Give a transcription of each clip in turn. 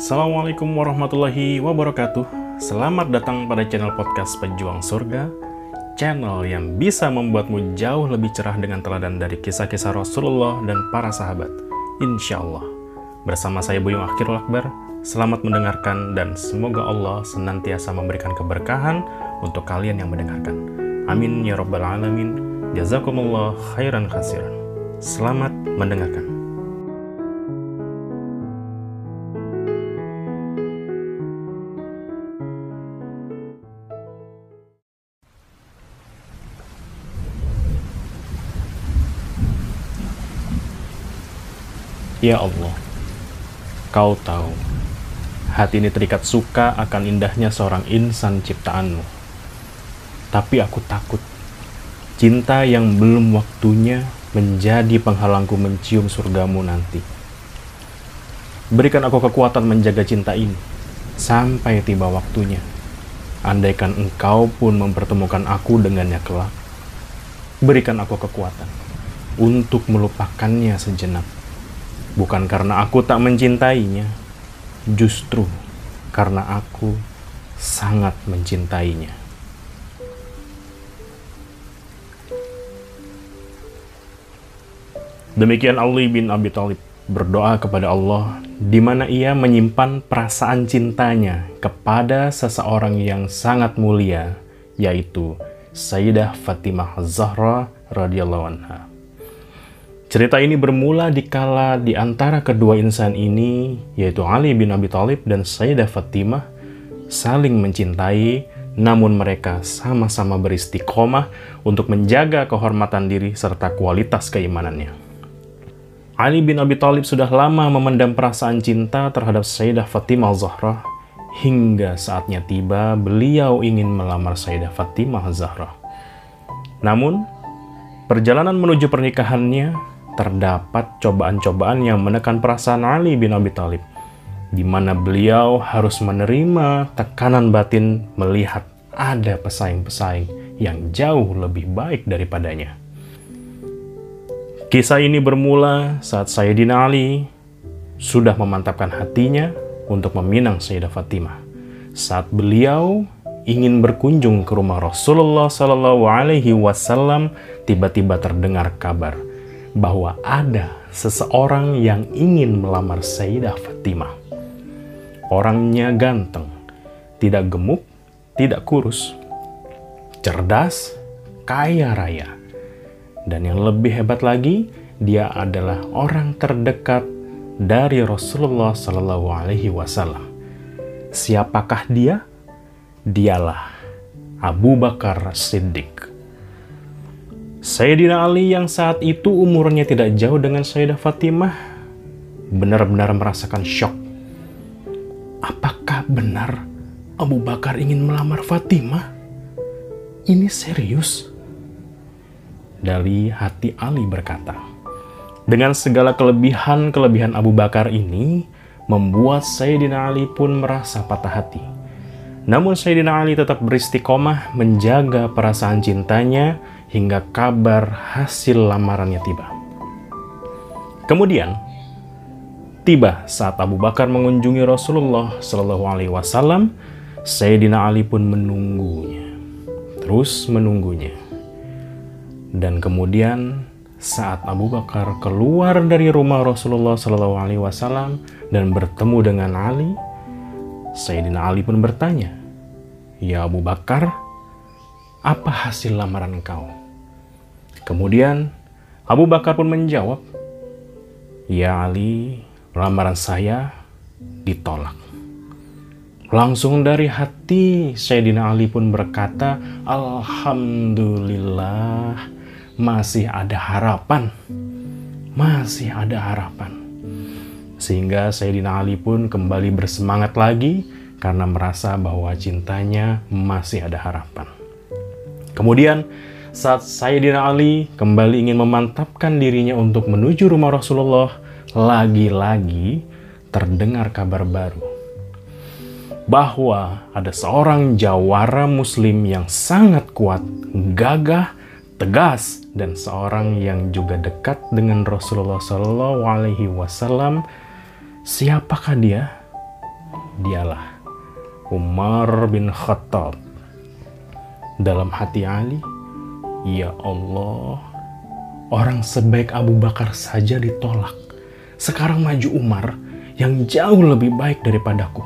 Assalamualaikum warahmatullahi wabarakatuh. Selamat datang pada channel podcast Pejuang Surga, channel yang bisa membuatmu jauh lebih cerah dengan teladan dari kisah-kisah Rasulullah dan para sahabat. Insya Allah. Bersama saya Buyung Akhirul Akbar, selamat mendengarkan dan semoga Allah senantiasa memberikan keberkahan untuk kalian yang mendengarkan. Amin ya rabbal alamin. Jazakumullah khairan khasiran. Selamat mendengarkan. Ya Allah, Kau tahu, hati ini terikat suka akan indahnya seorang insan ciptaanmu. Tapi aku takut, cinta yang belum waktunya menjadi penghalangku mencium surgamu nanti. Berikan aku kekuatan menjaga cinta ini, sampai tiba waktunya. Andaikan engkau pun mempertemukan aku dengannya kelak. Berikan aku kekuatan untuk melupakannya sejenak bukan karena aku tak mencintainya, justru karena aku sangat mencintainya. Demikian Ali bin Abi Thalib berdoa kepada Allah di mana ia menyimpan perasaan cintanya kepada seseorang yang sangat mulia yaitu Sayyidah Fatimah Zahra radhiyallahu anha. Cerita ini bermula di kala di antara kedua insan ini, yaitu Ali bin Abi Thalib dan Sayyidah Fatimah, saling mencintai, namun mereka sama-sama beristiqomah untuk menjaga kehormatan diri serta kualitas keimanannya. Ali bin Abi Thalib sudah lama memendam perasaan cinta terhadap Sayyidah Fatimah Zahra, hingga saatnya tiba beliau ingin melamar Sayyidah Fatimah Zahra. Namun, perjalanan menuju pernikahannya terdapat cobaan-cobaan yang menekan perasaan Ali bin Abi Thalib, di mana beliau harus menerima tekanan batin melihat ada pesaing-pesaing yang jauh lebih baik daripadanya. Kisah ini bermula saat Sayyidina Ali sudah memantapkan hatinya untuk meminang Sayyidah Fatimah. Saat beliau ingin berkunjung ke rumah Rasulullah Shallallahu Alaihi Wasallam, tiba-tiba terdengar kabar bahwa ada seseorang yang ingin melamar Sayyidah Fatimah. Orangnya ganteng, tidak gemuk, tidak kurus, cerdas, kaya raya. Dan yang lebih hebat lagi, dia adalah orang terdekat dari Rasulullah Shallallahu Alaihi Wasallam. Siapakah dia? Dialah Abu Bakar Siddiq. Sayyidina Ali yang saat itu umurnya tidak jauh dengan Sayyidah Fatimah benar-benar merasakan shock. Apakah benar Abu Bakar ingin melamar Fatimah? Ini serius? Dari hati Ali berkata, dengan segala kelebihan-kelebihan Abu Bakar ini, membuat Sayyidina Ali pun merasa patah hati. Namun Sayyidina Ali tetap beristiqomah menjaga perasaan cintanya hingga kabar hasil lamarannya tiba. Kemudian, tiba saat Abu Bakar mengunjungi Rasulullah Shallallahu Alaihi Wasallam, Sayyidina Ali pun menunggunya, terus menunggunya. Dan kemudian saat Abu Bakar keluar dari rumah Rasulullah Shallallahu Alaihi Wasallam dan bertemu dengan Ali, Sayyidina Ali pun bertanya, Ya Abu Bakar, apa hasil lamaran kau? Kemudian Abu Bakar pun menjawab, Ya Ali, lamaran saya ditolak. Langsung dari hati Sayyidina Ali pun berkata, Alhamdulillah, masih ada harapan. Masih ada harapan. Sehingga Sayyidina Ali pun kembali bersemangat lagi karena merasa bahwa cintanya masih ada harapan. Kemudian saat Sayyidina Ali kembali ingin memantapkan dirinya untuk menuju rumah Rasulullah, lagi-lagi terdengar kabar baru bahwa ada seorang jawara muslim yang sangat kuat, gagah, tegas, dan seorang yang juga dekat dengan Rasulullah Shallallahu Alaihi Wasallam. Siapakah dia? dialah Umar bin Khattab. Dalam hati Ali, ya Allah, orang sebaik Abu Bakar saja ditolak. Sekarang maju Umar yang jauh lebih baik daripadaku.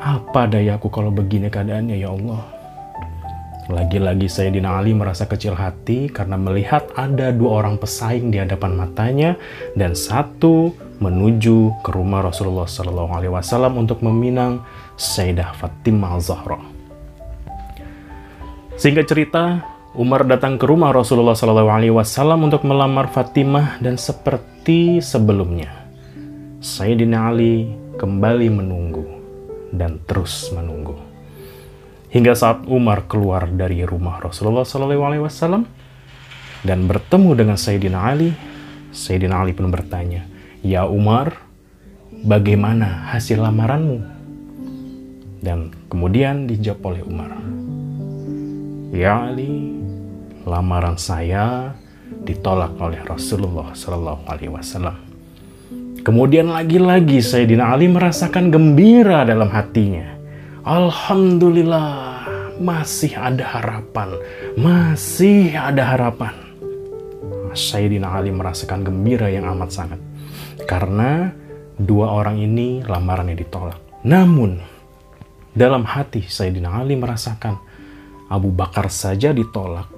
Apa dayaku kalau begini keadaannya ya Allah? Lagi-lagi Sayyidina Ali merasa kecil hati karena melihat ada dua orang pesaing di hadapan matanya dan satu menuju ke rumah Rasulullah SAW untuk meminang Sayyidah Fatimah Zahra. Singkat cerita, Umar datang ke rumah Rasulullah SAW untuk melamar Fatimah dan seperti sebelumnya, Sayyidina Ali kembali menunggu dan terus menunggu. Hingga saat Umar keluar dari rumah Rasulullah SAW dan bertemu dengan Sayyidina Ali, Sayyidina Ali pun bertanya, Ya Umar, bagaimana hasil lamaranmu? Dan kemudian dijawab oleh Umar, Ya Ali, lamaran saya ditolak oleh Rasulullah SAW. Kemudian lagi-lagi Sayyidina Ali merasakan gembira dalam hatinya Alhamdulillah, masih ada harapan, masih ada harapan. Sayyidina Ali merasakan gembira yang amat sangat karena dua orang ini lamarannya ditolak. Namun, dalam hati Sayyidina Ali merasakan Abu Bakar saja ditolak,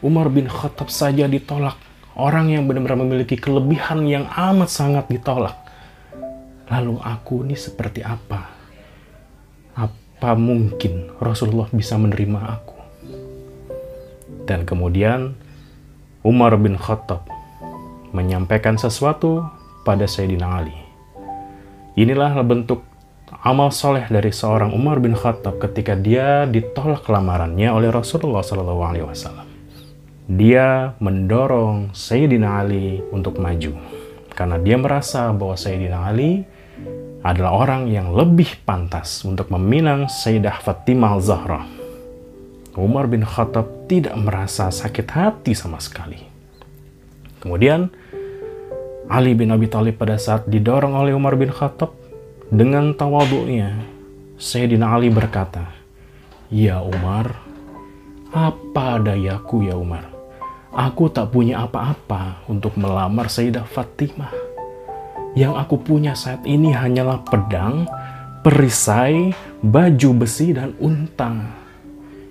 Umar bin Khattab saja ditolak, orang yang benar-benar memiliki kelebihan yang amat sangat ditolak. Lalu aku ini seperti apa? apa mungkin Rasulullah bisa menerima aku? Dan kemudian Umar bin Khattab menyampaikan sesuatu pada Sayyidina Ali. Inilah bentuk amal soleh dari seorang Umar bin Khattab ketika dia ditolak lamarannya oleh Rasulullah SAW. Dia mendorong Sayyidina Ali untuk maju karena dia merasa bahwa Sayyidina Ali adalah orang yang lebih pantas untuk meminang Sayyidah Fatimah Zahra. Umar bin Khattab tidak merasa sakit hati sama sekali. Kemudian, Ali bin Abi Thalib pada saat didorong oleh Umar bin Khattab dengan tawaduknya, Sayyidina Ali berkata, Ya Umar, apa dayaku ya Umar? Aku tak punya apa-apa untuk melamar Sayyidah Fatimah yang aku punya saat ini hanyalah pedang, perisai, baju besi, dan unta.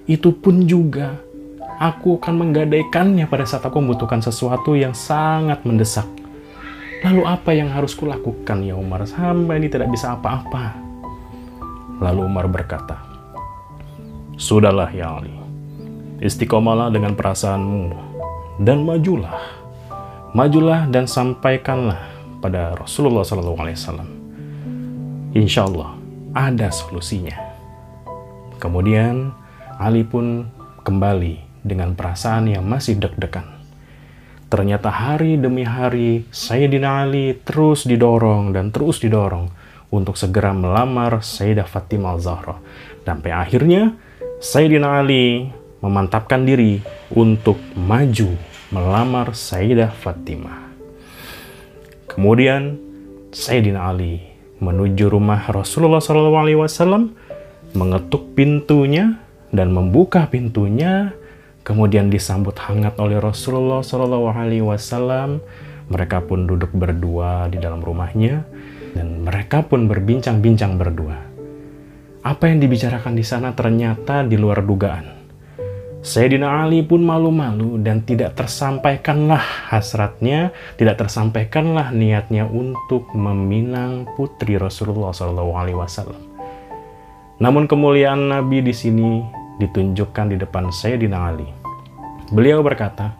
Itu pun juga aku akan menggadaikannya pada saat aku membutuhkan sesuatu yang sangat mendesak. Lalu apa yang harus kulakukan ya Umar sampai ini tidak bisa apa-apa? Lalu Umar berkata, Sudahlah ya Ali, istiqomalah dengan perasaanmu dan majulah. Majulah dan sampaikanlah pada Rasulullah SAW. Insya Allah ada solusinya. Kemudian Ali pun kembali dengan perasaan yang masih deg-degan. Ternyata hari demi hari Sayyidina Ali terus didorong dan terus didorong untuk segera melamar Sayyidah Fatimah Al-Zahra. Sampai akhirnya Sayyidina Ali memantapkan diri untuk maju melamar Sayyidah Fatimah. Kemudian Sayyidina Ali menuju rumah Rasulullah SAW, mengetuk pintunya dan membuka pintunya, kemudian disambut hangat oleh Rasulullah SAW. Mereka pun duduk berdua di dalam rumahnya dan mereka pun berbincang-bincang berdua. Apa yang dibicarakan di sana ternyata di luar dugaan. Sayyidina Ali pun malu-malu dan tidak tersampaikanlah hasratnya, tidak tersampaikanlah niatnya untuk meminang putri Rasulullah SAW. Namun kemuliaan Nabi di sini ditunjukkan di depan Sayyidina Ali. Beliau berkata,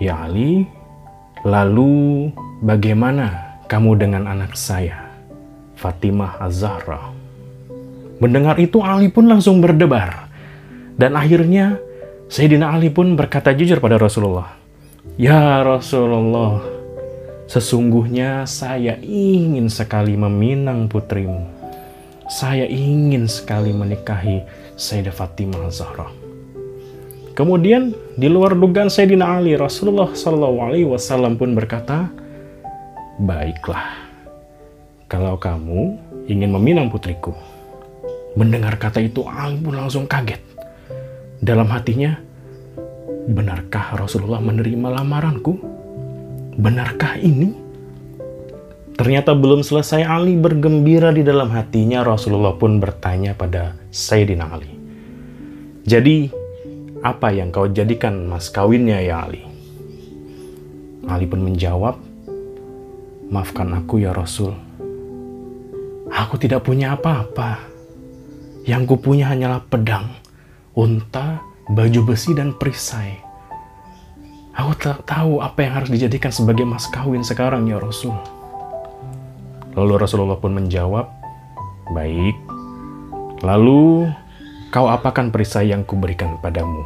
Ya Ali, lalu bagaimana kamu dengan anak saya, Fatimah Az-Zahra? Mendengar itu Ali pun langsung berdebar dan akhirnya Sayyidina Ali pun berkata jujur pada Rasulullah. Ya Rasulullah, sesungguhnya saya ingin sekali meminang putrimu. Saya ingin sekali menikahi Sayyidah Fatimah Zahra. Kemudian di luar dugaan Sayyidina Ali, Rasulullah SAW pun berkata, Baiklah, kalau kamu ingin meminang putriku. Mendengar kata itu, Ali pun langsung kaget. Dalam hatinya, benarkah Rasulullah menerima lamaranku? Benarkah ini? Ternyata belum selesai Ali bergembira di dalam hatinya, Rasulullah pun bertanya pada Sayyidina Ali. Jadi, apa yang kau jadikan mas kawinnya ya Ali? Ali pun menjawab, Maafkan aku ya Rasul. Aku tidak punya apa-apa yang kupunya hanyalah pedang, unta, baju besi, dan perisai. Aku tak tahu apa yang harus dijadikan sebagai mas kawin sekarang ya Rasul. Lalu Rasulullah pun menjawab, Baik, lalu kau apakan perisai yang kuberikan padamu?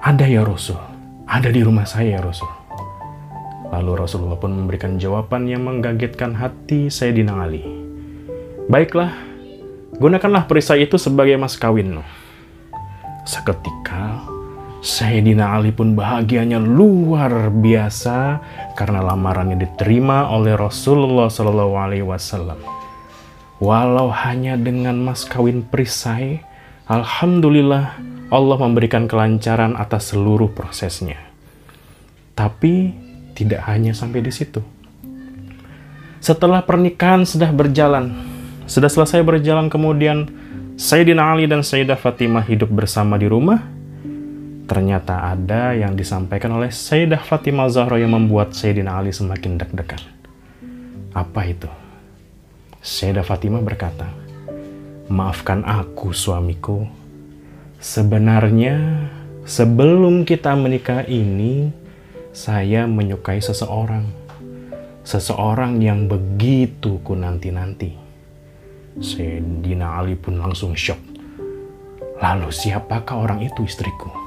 Ada ya Rasul, ada di rumah saya ya Rasul. Lalu Rasulullah pun memberikan jawaban yang menggagetkan hati Sayyidina Ali. Baiklah, Gunakanlah perisai itu sebagai mas kawin. Seketika, Sayyidina Ali pun bahagianya luar biasa karena lamarannya diterima oleh Rasulullah Shallallahu Alaihi Wasallam. Walau hanya dengan mas kawin perisai, Alhamdulillah Allah memberikan kelancaran atas seluruh prosesnya. Tapi tidak hanya sampai di situ. Setelah pernikahan sudah berjalan, sudah selesai berjalan kemudian Sayyidina Ali dan Sayyidah Fatimah hidup bersama di rumah. Ternyata ada yang disampaikan oleh Sayyidah Fatimah Zahra yang membuat Sayyidina Ali semakin deg-degan. Apa itu? Sayyidah Fatimah berkata, Maafkan aku suamiku. Sebenarnya sebelum kita menikah ini, saya menyukai seseorang. Seseorang yang begitu ku nanti-nanti Sayyidina Ali pun langsung shock. Lalu siapakah orang itu istriku?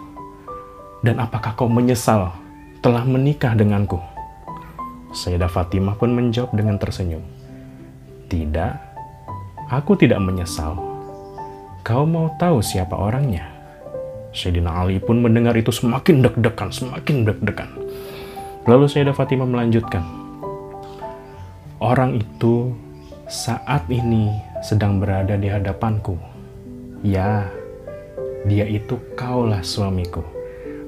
Dan apakah kau menyesal telah menikah denganku? Sayyidah Fatimah pun menjawab dengan tersenyum. Tidak, aku tidak menyesal. Kau mau tahu siapa orangnya? Sayyidina Ali pun mendengar itu semakin deg-degan, semakin deg-degan. Lalu Sayyidah Fatimah melanjutkan. Orang itu saat ini sedang berada di hadapanku. Ya, dia itu kaulah suamiku.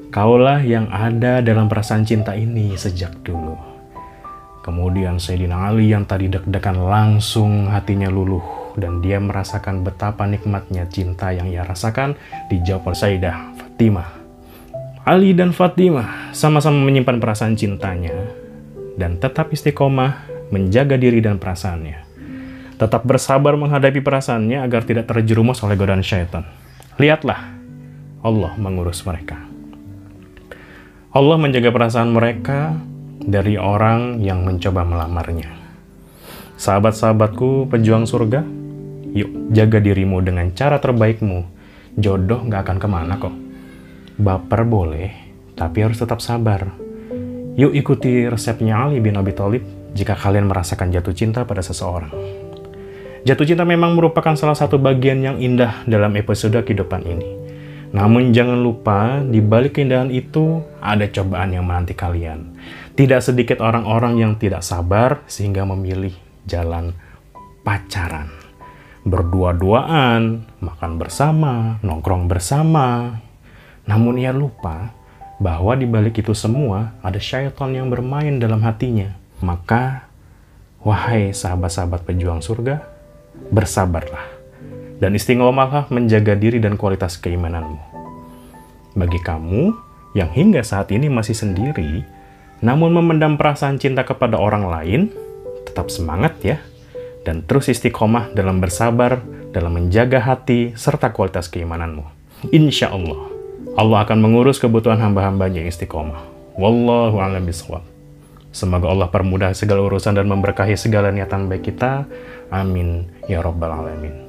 Kaulah yang ada dalam perasaan cinta ini sejak dulu. Kemudian Sayyidina Ali yang tadi deg-degan langsung hatinya luluh dan dia merasakan betapa nikmatnya cinta yang ia rasakan dijawab oleh Sayyidah Fatimah. Ali dan Fatimah sama-sama menyimpan perasaan cintanya dan tetap istiqomah menjaga diri dan perasaannya. Tetap bersabar menghadapi perasaannya agar tidak terjerumus oleh godaan syaitan. Lihatlah, Allah mengurus mereka. Allah menjaga perasaan mereka dari orang yang mencoba melamarnya. Sahabat-sahabatku, pejuang surga, yuk jaga dirimu dengan cara terbaikmu. Jodoh gak akan ke mana kok. Baper boleh, tapi harus tetap sabar. Yuk ikuti resepnya Ali bin Abi Thalib jika kalian merasakan jatuh cinta pada seseorang. Jatuh cinta memang merupakan salah satu bagian yang indah dalam episode kehidupan ini. Namun jangan lupa, di balik keindahan itu ada cobaan yang menanti kalian. Tidak sedikit orang-orang yang tidak sabar sehingga memilih jalan pacaran. Berdua-duaan, makan bersama, nongkrong bersama. Namun ia lupa bahwa di balik itu semua ada syaitan yang bermain dalam hatinya. Maka, wahai sahabat-sahabat pejuang surga, bersabarlah, dan istiqomahlah menjaga diri dan kualitas keimananmu. Bagi kamu yang hingga saat ini masih sendiri, namun memendam perasaan cinta kepada orang lain, tetap semangat ya, dan terus istiqomah dalam bersabar, dalam menjaga hati, serta kualitas keimananmu. Insya Allah, Allah akan mengurus kebutuhan hamba-hambanya yang istiqomah. Wallahu a'lam bishawab. Semoga Allah permudah segala urusan dan memberkahi segala niatan baik kita. Amin. Ya Rabbal Alamin.